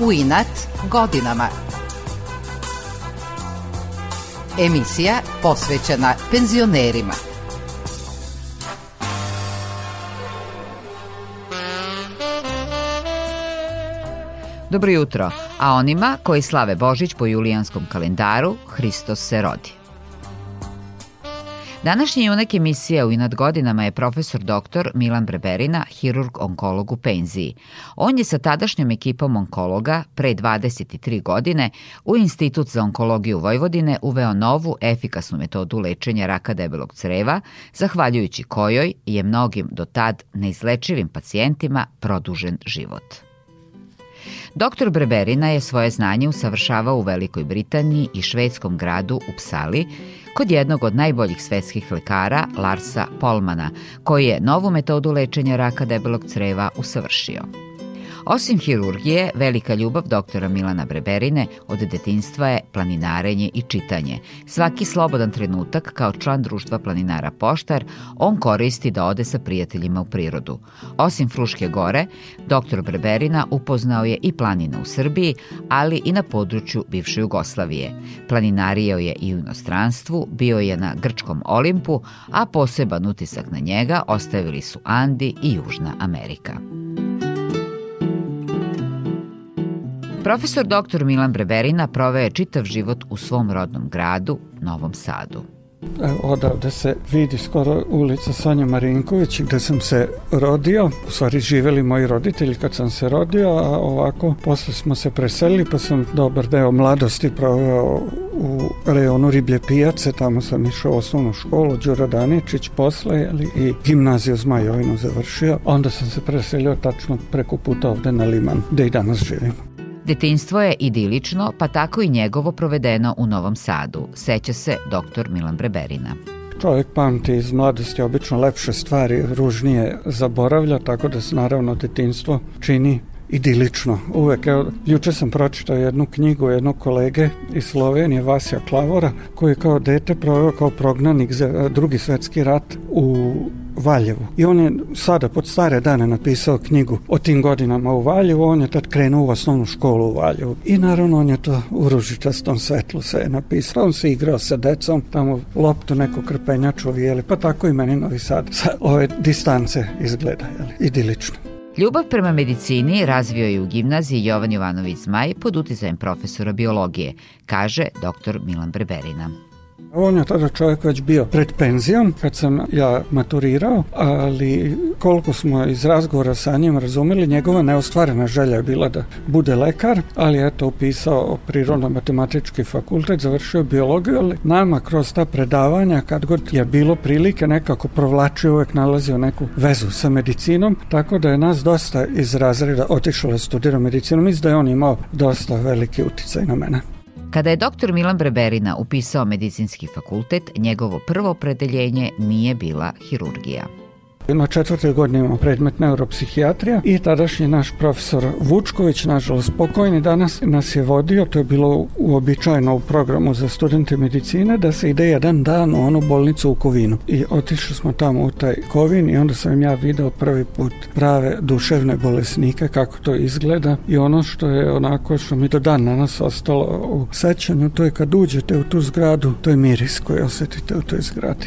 U inat godinama. Emisija posvećena penzionerima. Dobro jutro, a onima koji slave Božić po julijanskom kalendaru, Hristos se rodi. Današnji junak emisije u inad godinama je profesor dr. Milan Breberina, hirurg onkolog u penziji. On je sa tadašnjom ekipom onkologa pre 23 godine u Institut za onkologiju Vojvodine uveo novu efikasnu metodu lečenja raka debelog creva, zahvaljujući kojoj je mnogim do tad neizlečivim pacijentima produžen život. Dr. Breberina je svoje znanje usavršavao u Velikoj Britaniji i švedskom gradu Upsali, kod jednog od najboljih svetskih lekara Larsa Polmana, koji je novu metodu lečenja raka debelog creva usavršio. Osim hirurgije, velika ljubav doktora Milana Breberine od detinstva je planinarenje i čitanje. Svaki slobodan trenutak kao član društva planinara Poštar, on koristi da ode sa prijateljima u prirodu. Osim Fruške gore, doktor Breberina upoznao je i planine u Srbiji, ali i na području bivše Jugoslavije. Planinario je i u inostranstvu, bio je na Grčkom Olimpu, a poseban utisak na njega ostavili su Andi i Južna Amerika. Profesor dr. Milan Breberina proveo je čitav život u svom rodnom gradu, Novom Sadu. Odavde se vidi skoro ulica Sonja Marinković gde sam se rodio. U stvari živeli moji roditelji kad sam se rodio, a ovako posle smo se preselili pa sam dobar deo mladosti proveo u rejonu Riblje pijace, tamo sam išao u osnovnu školu, Đura Daničić posle jeli, i gimnaziju Zmajovinu završio. Onda sam se preselio tačno preko puta ovde na Liman, gde i danas živim. Detinstvo je idilično, pa tako i njegovo provedeno u Novom Sadu, seća se dr. Milan Breberina. Čovjek pamti iz mladosti obično lepše stvari, ružnije zaboravlja, tako da se naravno detinstvo čini idilično. Uvek, evo, juče sam pročitao jednu knjigu jednog kolege iz Slovenije, Vasija Klavora, koji je kao dete proveo kao prognanik za drugi svetski rat u Valjevu. I on je sada pod stare dane napisao knjigu o tim godinama u Valjevu, on je tad krenuo u osnovnu školu u Valjevu. I naravno on je to u ružičastom svetlu se je napisao, on se igrao sa decom, tamo loptu neko krpenjaču vijeli, pa tako i meni Novi Sad sa ove distance izgleda, jeli, idilično. Ljubav prema medicini razvio je u gimnaziji Jovan Jovanović Zmaj pod uticajem profesora biologije, kaže dr. Milan Breberina. On je tada čovjek već bio pred penzijom kad sam ja maturirao, ali koliko smo iz razgovora sa njim razumeli, njegova neostvarena želja je bila da bude lekar, ali eto upisao prirodno-matematički fakultet, završio biologiju, ali nama kroz ta predavanja, kad god je bilo prilike, nekako provlačio, uvek nalazio neku vezu sa medicinom, tako da je nas dosta iz razreda otišlo da studira medicinu, mislim da je on imao dosta veliki uticaj na mene. Kada je dr. Milan Breberina upisao medicinski fakultet, njegovo prvo opredeljenje nije bila hirurgija. Na četvrtoj godini imamo predmet neuropsihijatrija i tadašnji naš profesor Vučković, nažalost pokojni, danas nas je vodio, to je bilo uobičajeno u programu za studente medicine, da se ide jedan dan u onu bolnicu u Kovinu. I otišli smo tamo u taj Kovin i onda sam ja video prvi put prave duševne bolesnike, kako to izgleda i ono što je onako što mi do dan na nas ostalo u sećanju, to je kad uđete u tu zgradu, to je miris koji osetite u toj zgradi.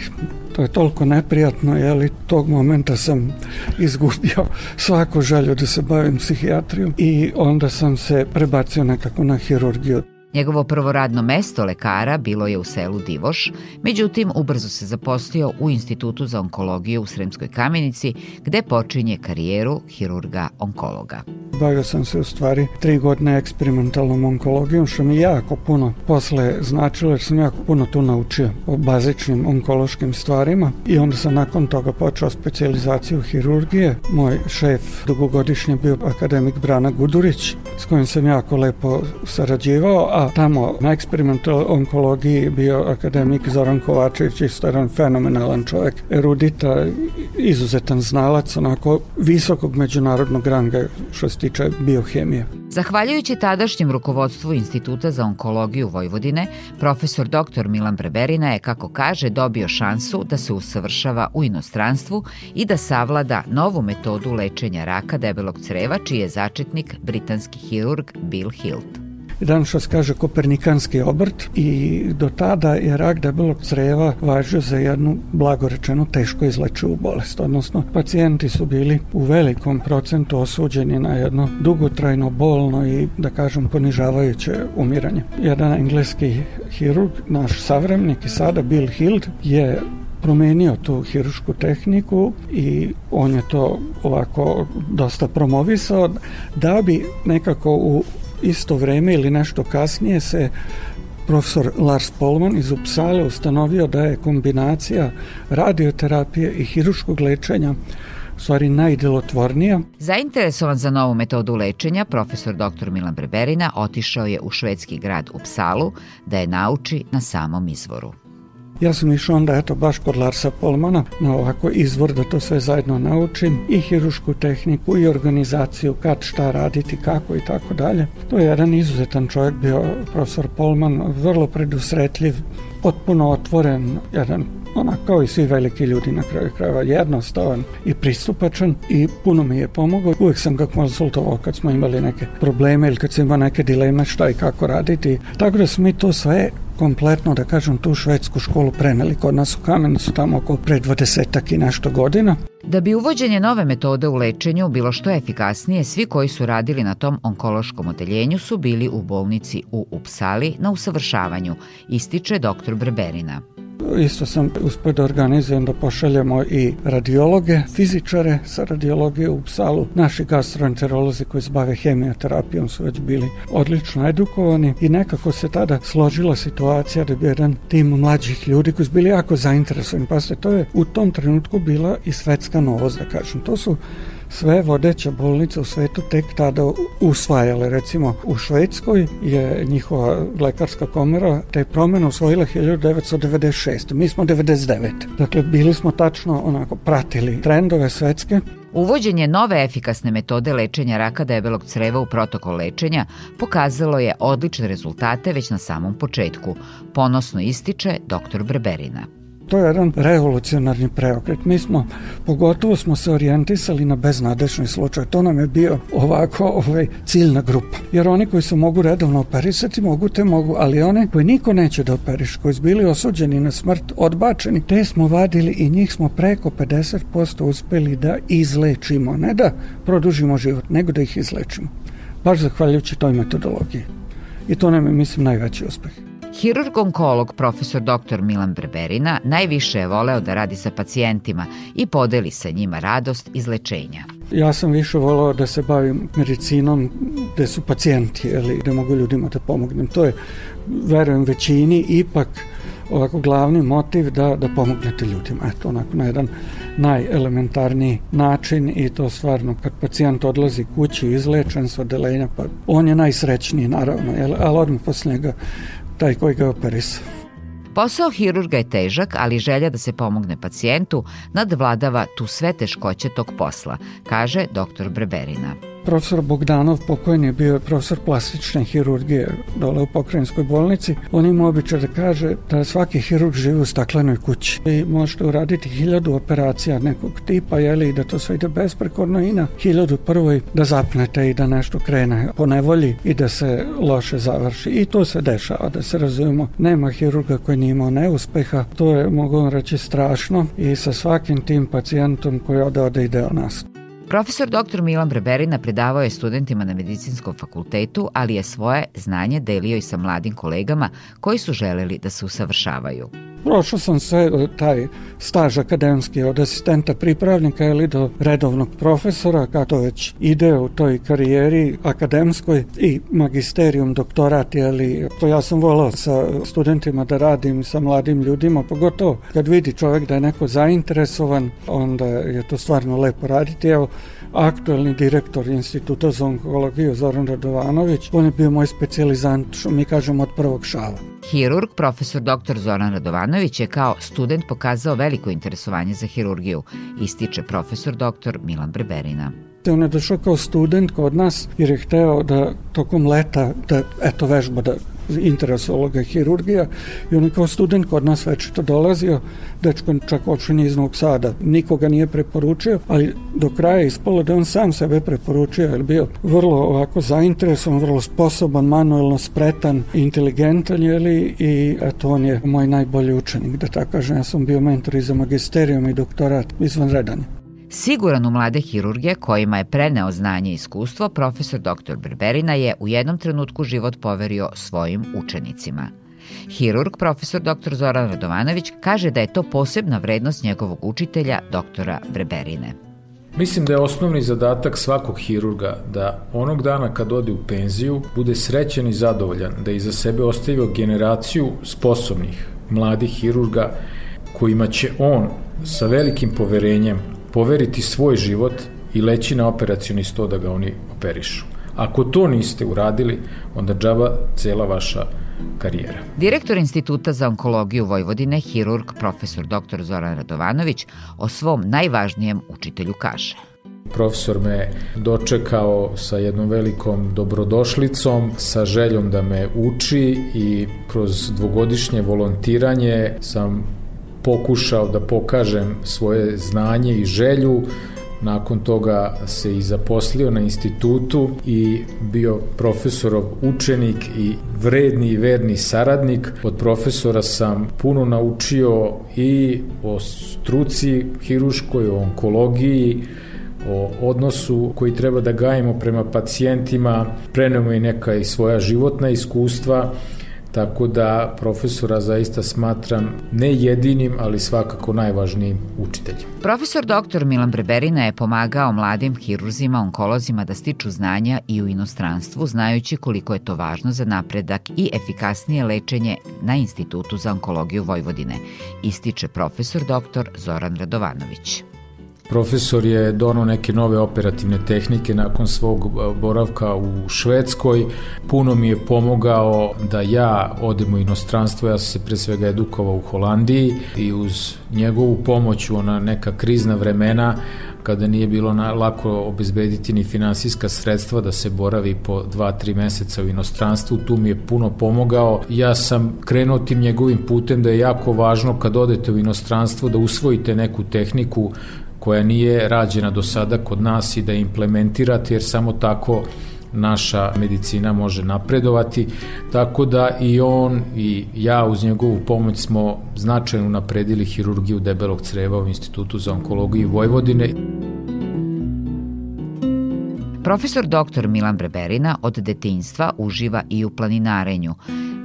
To je toliko neprijatno, jeli, tog momenta sam izgubio svaku želju da se bavim psihijatrijom i onda sam se prebacio nekako na hirurgiju. Njegovo prvo radno mesto lekara bilo je u selu Divoš, međutim ubrzo se zaposlio u Institutu za onkologiju u Sremskoj kamenici, gde počinje karijeru hirurga-onkologa. Bavio sam se u stvari tri godine eksperimentalnom onkologijom, što mi jako puno posle značilo, jer sam jako puno tu naučio o bazičnim onkološkim stvarima i onda sam nakon toga počeo specializaciju hirurgije. Moj šef dugogodišnje bio akademik Brana Gudurić, s kojim sam jako lepo sarađivao, a tamo na eksperimental onkologiji bio akademik Zoran Kovačević, isto jedan fenomenalan čovjek, erudita, izuzetan znalac, onako visokog međunarodnog ranga što se tiče biohemije. Zahvaljujući tadašnjem rukovodstvu Instituta za onkologiju Vojvodine, profesor dr. Milan Breberina je, kako kaže, dobio šansu da se usavršava u inostranstvu i da savlada novu metodu lečenja raka debelog creva, čiji je začetnik britanski hirurg Bill Hilt se kaže kopernikanski obrt i do tada je rak debelog creva važio za jednu blagorečenu teško izlečivu bolest, odnosno pacijenti su bili u velikom procentu osuđeni na jedno dugotrajno, bolno i da kažem ponižavajuće umiranje. Jedan engleski hirurg, naš savremnik i sada Bill Hild je promenio tu hirušku tehniku i on je to ovako dosta promovisao da bi nekako u isto vreme ili nešto kasnije se profesor Lars Polman iz Upsale ustanovio da je kombinacija radioterapije i hiruškog lečenja stvari najdelotvornija. Zainteresovan za novu metodu lečenja, profesor dr. Milan Breberina otišao je u švedski grad Upsalu da je nauči na samom izvoru. Ja sam išao onda eto baš kod Larsa Polmana na ovako izvor da to sve zajedno naučim i hirušku tehniku i organizaciju kad šta raditi, kako i tako dalje. To je jedan izuzetan čovjek bio profesor Polman, vrlo predusretljiv, potpuno otvoren, jedan ona kao i svi veliki ljudi na kraju krajeva jednostavan i pristupačan i puno mi je pomogao. Uvijek sam ga konsultovao kad smo imali neke probleme ili kad sam imao neke dileme šta i kako raditi. Tako da smo mi to sve kompletno, da kažem, tu švedsku školu preneli kod nas u Kamenicu tamo oko pre 20 i nešto godina. Da bi uvođenje nove metode u lečenju bilo što efikasnije, svi koji su radili na tom onkološkom odeljenju su bili u bolnici u Upsali na usavršavanju, ističe dr. Breberina. Isto sam uspio da organizujem da pošaljemo i radiologe, fizičare sa radiologije u Psalu. Naši gastroenterolozi koji se bave hemioterapijom su već bili odlično edukovani i nekako se tada složila situacija da bi jedan tim mlađih ljudi koji su bili jako zainteresovani. Pa se to je u tom trenutku bila i svetska novost, da kažem. To su sve vodeće bolnice u svetu tek tada usvajale. Recimo u Švedskoj je njihova lekarska komora te promene usvojila 1996. Mi smo 99. Dakle, bili smo tačno onako pratili trendove svetske Uvođenje nove efikasne metode lečenja raka debelog creva u protokol lečenja pokazalo je odlične rezultate već na samom početku, ponosno ističe dr. Breberina. To je jedan revolucionarni preokret. Mi smo, pogotovo smo se orijentisali na beznadešni slučaj. To nam je bio ovako ovaj, ciljna grupa. Jer oni koji se mogu redovno operisati, mogu te mogu, ali one koji niko neće da operiš, koji su bili osuđeni na smrt, odbačeni, te smo vadili i njih smo preko 50% uspeli da izlečimo. Ne da produžimo život, nego da ih izlečimo. Baš zahvaljujući toj metodologiji. I to nam je, mislim, najveći uspeh. Hirurg-onkolog profesor dr. Milan Breberina najviše je voleo da radi sa pacijentima i podeli sa njima radost izlečenja. Ja sam više volao da se bavim medicinom gde su pacijenti, ili gde mogu ljudima da pomognem. To je, verujem, većini ipak ovako glavni motiv da, da pomognete ljudima. Eto, onako na jedan najelementarniji način i to stvarno kad pacijent odlazi kući izlečen s odelenja, pa on je najsrećniji naravno, jel, ali odmah posle njega taj koji ga operisao. Posao hirurga je težak, ali želja da se pomogne pacijentu nadvladava tu sve teškoće tog posla, kaže dr. Breberina. Profesor Bogdanov, pokojni je bio profesor plastične hirurgije dole u pokrajinskoj bolnici. On ima običaj da kaže da svaki hirurg živi u staklenoj kući i možete uraditi hiljadu operacija nekog tipa, jeli, da to sve ide besprekorno i na hiljadu prvoj da zapnete i da nešto krene po nevolji i da se loše završi. I to se dešava, da se razumemo. Nema hirurga koji nije imao neuspeha. To je, mogu reći, strašno i sa svakim tim pacijentom koji ode, ode ide o nas. Profesor dr. Milan Breberina predavao je studentima na medicinskom fakultetu, ali je svoje znanje delio i sa mladim kolegama koji su želeli da se usavršavaju. Prošao sam sve taj staž akademski od asistenta pripravnika ili do redovnog profesora, kako već ide u toj karijeri akademskoj i magisterijum, doktorat, ali to ja sam volao sa studentima da radim sa mladim ljudima, pogotovo kad vidi čovjek da je neko zainteresovan, onda je to stvarno lepo raditi. Evo, aktuelni direktor Instituta za onkologiju Zoran Radovanović, on je bio moj specializant, što mi kažemo, od prvog šava. Hirurg, profesor dr. Zoran Radovanović je kao student pokazao veliko interesovanje za hirurgiju, ističe profesor dr. Milan Breberina. On je došao kao student kod nas jer je hteo da tokom leta da eto vežba da interesovalo ga hirurgija i on je kao student kod nas to dolazio, dečko čak očin iz Novog Sada, nikoga nije preporučio, ali do kraja ispalo da on sam sebe preporučio, jer bio vrlo ovako zainteresovan, vrlo sposoban, manuelno spretan, inteligentan, jeli, i eto on je moj najbolji učenik, da tako kažem, ja sam bio mentor i za magisterijom i doktorat izvanredan. Siguran u mlade hirurge kojima je preneo znanje i iskustvo, profesor dr. Berberina je u jednom trenutku život poverio svojim učenicima. Hirurg, profesor dr. Zoran Radovanović, kaže da je to posebna vrednost njegovog učitelja, doktora Breberine. Mislim da je osnovni zadatak svakog hirurga da onog dana kad ode u penziju bude srećan i zadovoljan, da iza sebe ostavio generaciju sposobnih mladih hirurga kojima će on sa velikim poverenjem poveriti svoj život i leći na operacioni sto da ga oni operišu. Ako to niste uradili, onda džaba cela vaša karijera. Direktor Instituta za onkologiju Vojvodine, hirurg profesor dr. Zoran Radovanović, o svom najvažnijem učitelju kaže. Profesor me dočekao sa jednom velikom dobrodošlicom, sa željom da me uči i kroz dvogodišnje volontiranje sam pokušao da pokažem svoje znanje i želju. Nakon toga se i zaposlio na institutu i bio profesorov učenik i vredni i verni saradnik. Od profesora sam puno naučio i o struci hiruškoj, o onkologiji, o odnosu koji treba da gajimo prema pacijentima, prenemo i neka i svoja životna iskustva Tako da profesora zaista smatram ne jedinim, ali svakako najvažnijim učiteljem. Profesor dr. Milan Breberina je pomagao mladim hirurzima, onkolozima da stiču znanja i u inostranstvu, znajući koliko je to važno za napredak i efikasnije lečenje na Institutu za onkologiju Vojvodine, ističe profesor dr. Zoran Radovanović. Profesor je donao neke nove operativne tehnike nakon svog e, boravka u Švedskoj. Puno mi je pomogao da ja odem u inostranstvo, ja sam se pre svega edukovao u Holandiji i uz njegovu pomoć u ona neka krizna vremena kada nije bilo lako obezbediti ni finansijska sredstva da se boravi po 2-3 meseca u inostranstvu, tu mi je puno pomogao. Ja sam krenuo tim njegovim putem da je jako važno kad odete u inostranstvo da usvojite neku tehniku koja nije rađena do sada kod nas i da implementirate jer samo tako naša medicina može napredovati, tako da i on i ja uz njegovu pomoć smo značajno napredili hirurgiju debelog creva u Institutu za onkologiju Vojvodine. Profesor dr. Milan Breberina od detinjstva uživa i u planinarenju.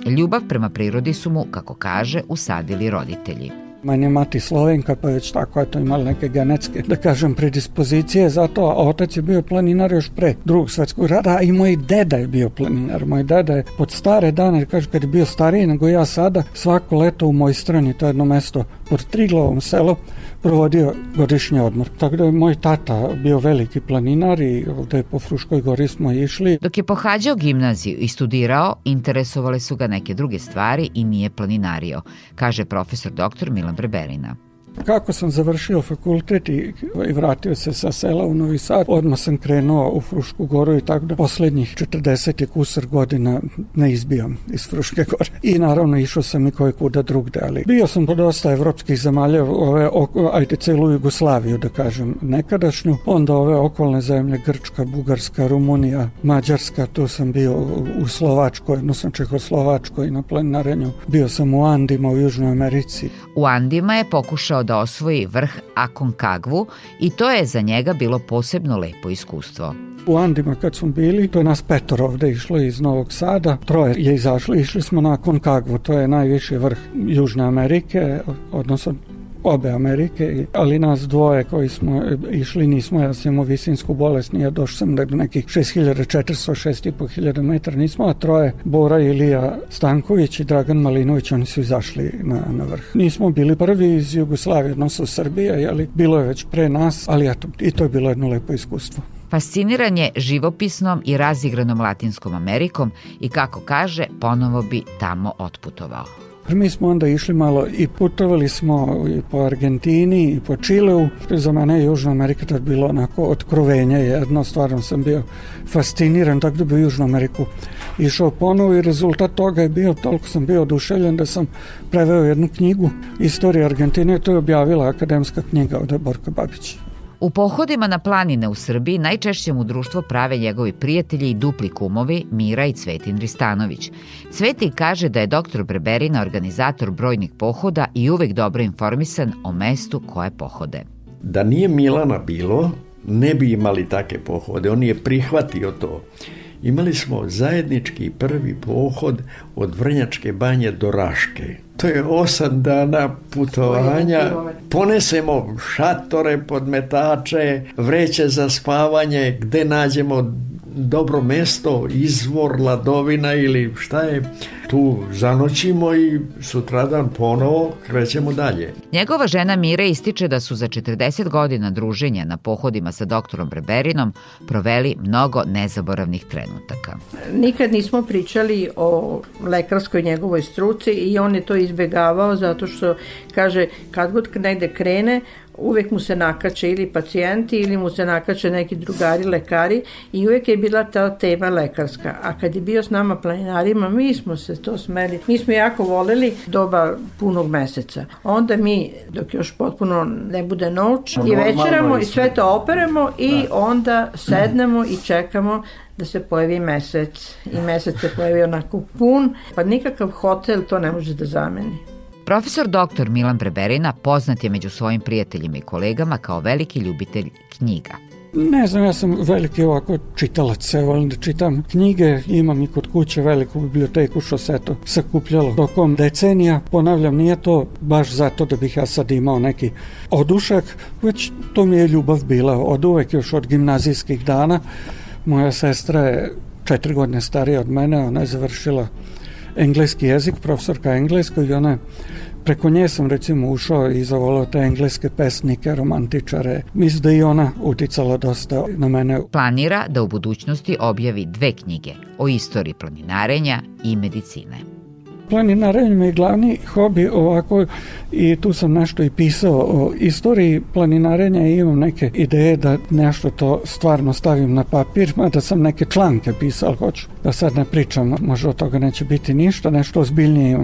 Ljubav prema prirodi su mu, kako kaže, usadili roditelji. Manje mati Slovenka, pa već tako je to imala neke genetske, da kažem, predispozicije za to, a otac je bio planinar još pre drugog svetskog rada, a i moj deda je bio planinar. Moj deda je pod stare dane, kaže, kad je bio stariji nego ja sada, svako leto u moj strani, to je jedno mesto pod Triglovom selu, provodio godišnji odmor. Tako da je moj tata bio veliki planinar i ovde po Fruškoj gori smo išli. Dok je pohađao gimnaziju i studirao, interesovale su ga neke druge stvari i nije planinario, kaže profesor dr. Milan Breberina. Kako sam završio fakultet i, i vratio se sa sela u Novi Sad, odmah sam krenuo u Frušku goru i tako da poslednjih 40 je kusar godina ne izbijam iz Fruške gore. I naravno išao sam i koje kuda drugde, ali bio sam po dosta evropskih zemalja, ove, ajde celu Jugoslaviju da kažem nekadašnju, onda ove okolne zemlje, Grčka, Bugarska, Rumunija, Mađarska, tu sam bio u Slovačkoj, odnosno Čehoslovačkoj na plenarenju, bio sam u Andima u Južnoj Americi. U Andima je pokušao da osvoji vrh Aconcagvu i to je za njega bilo posebno lepo iskustvo. U Andima kad smo bili, to je nas petor ovde išlo iz Novog Sada, troje je izašlo, išli smo na Aconcagvu, to je najviši vrh Južne Amerike, odnosno obe Amerike, ali nas dvoje koji smo išli nismo, ja sam imao visinsku bolest, nije došao sam do nekih 6400, 6500 metara, nismo, a troje, Bora Ilija Stanković i Dragan Malinović, oni su izašli na, na vrh. Nismo bili prvi iz Jugoslavije, odnosno Srbije, jeli, bilo je već pre nas, ali eto, i to je bilo jedno lepo iskustvo. Fasciniran je živopisnom i razigranom Latinskom Amerikom i kako kaže, ponovo bi tamo otputovao. Mi smo onda išli malo i putovali smo i po Argentini i po Čileu. Za mene Južna Amerika tad bilo onako otkrovenje jedno, stvarno sam bio fasciniran, tako da bi u Južnu Ameriku išao ponovo i rezultat toga je bio, toliko sam bio oduševljen da sam preveo jednu knjigu Istorija Argentine, to je objavila akademska knjiga od Borka Babića. U pohodima na planine u Srbiji najčešće mu društvo prave njegovi prijatelji i dupli kumovi Mira i Cvetin Ristanović. Cveti kaže da je doktor Breberina organizator brojnih pohoda i uvek dobro informisan o mestu koje pohode. Da nije Milana bilo, ne bi imali take pohode. On je prihvatio to. Imali smo zajednički prvi pohod od Vrnjačke banje do Raške. To je osam dana putovanja. Ponesemo šatore, podmetače, vreće za spavanje, gde nađemo dobro mesto, izvor, ladovina ili šta je, tu zanoćimo i sutradan ponovo krećemo dalje. Njegova žena Mira ističe da su za 40 godina druženja na pohodima sa doktorom Breberinom proveli mnogo nezaboravnih trenutaka. Nikad nismo pričali o lekarskoj njegovoj struci i on je to izbegavao zato što kaže kad god negde krene uvek mu se nakače ili pacijenti ili mu se nakače neki drugari lekari i uvek je bila ta tema lekarska. A kad je bio s nama planinarima, mi smo se to smeli. Mi smo jako voleli doba punog meseca. Onda mi, dok još potpuno ne bude noć, i večeramo i sve to operemo i da. onda sednemo i čekamo da se pojavi mesec i mesec se pojavi onako pun, pa nikakav hotel to ne može da zameni. Profesor dr. Milan Breberina poznat je među svojim prijateljima i kolegama kao veliki ljubitelj knjiga. Ne znam, ja sam veliki ovako čitalac, ja volim da čitam knjige, imam i kod kuće veliku biblioteku što se to sakupljalo tokom decenija. Ponavljam, nije to baš zato da bih ja sad imao neki odušak, već to mi je ljubav bila od uvek, još od gimnazijskih dana. Moja sestra je četiri godine starija od mene, ona je završila engleski jezik, profesorka engleskog i ona preko nje sam recimo ušao i zavolao te engleske pesnike, romantičare. Mislim da i ona uticala dosta na mene. Planira da u budućnosti objavi dve knjige o istoriji planinarenja i medicine. Planinarenje mi je glavni hobi ovako i tu sam nešto i pisao o istoriji planinarenja i imam neke ideje da nešto to stvarno stavim na papir, mada sam neke članke pisao, hoću da sad ne pričam, možda od toga neće biti ništa, nešto ozbiljnije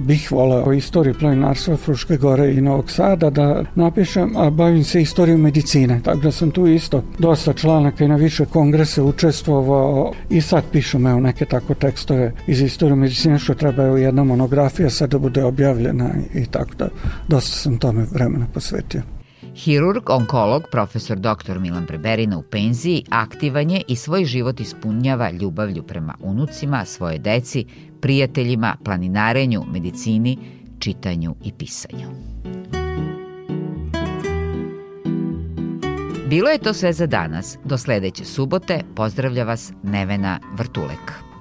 bih volao o istoriji planinarstva Fruške gore i Novog Sada da napišem, a bavim se istorijom medicine, tako da sam tu isto dosta članaka i na više kongrese učestvovao i sad pišem evo neke tako tekstove iz istorije medicine što treba evo jedna monografija sad da bude objavljena i tako da dosta sam tome vremena posvetio. Hirurg, onkolog, profesor dr. Milan Preberina u penziji aktivan je i svoj život ispunjava ljubavlju prema unucima, svoje deci, prijateljima, planinarenju, medicini, čitanju i pisanju. Bilo je to sve za danas. Do sledeće subote pozdravlja vas Nevena Vrtulek.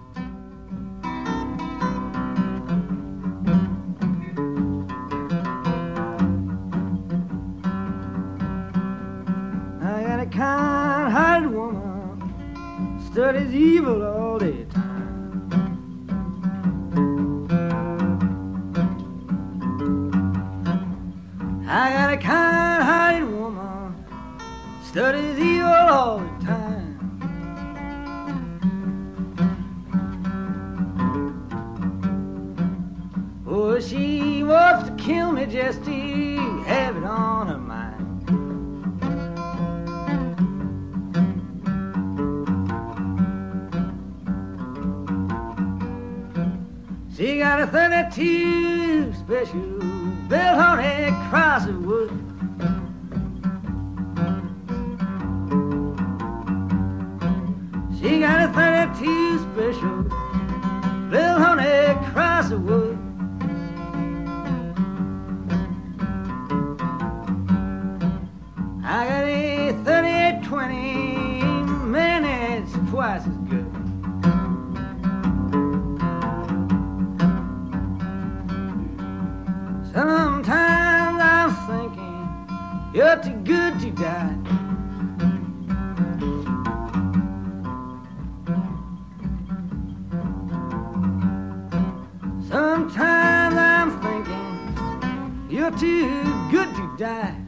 She got a 32 special built on a cross of wood. You're too good to die. Sometimes I'm thinking you're too good to die.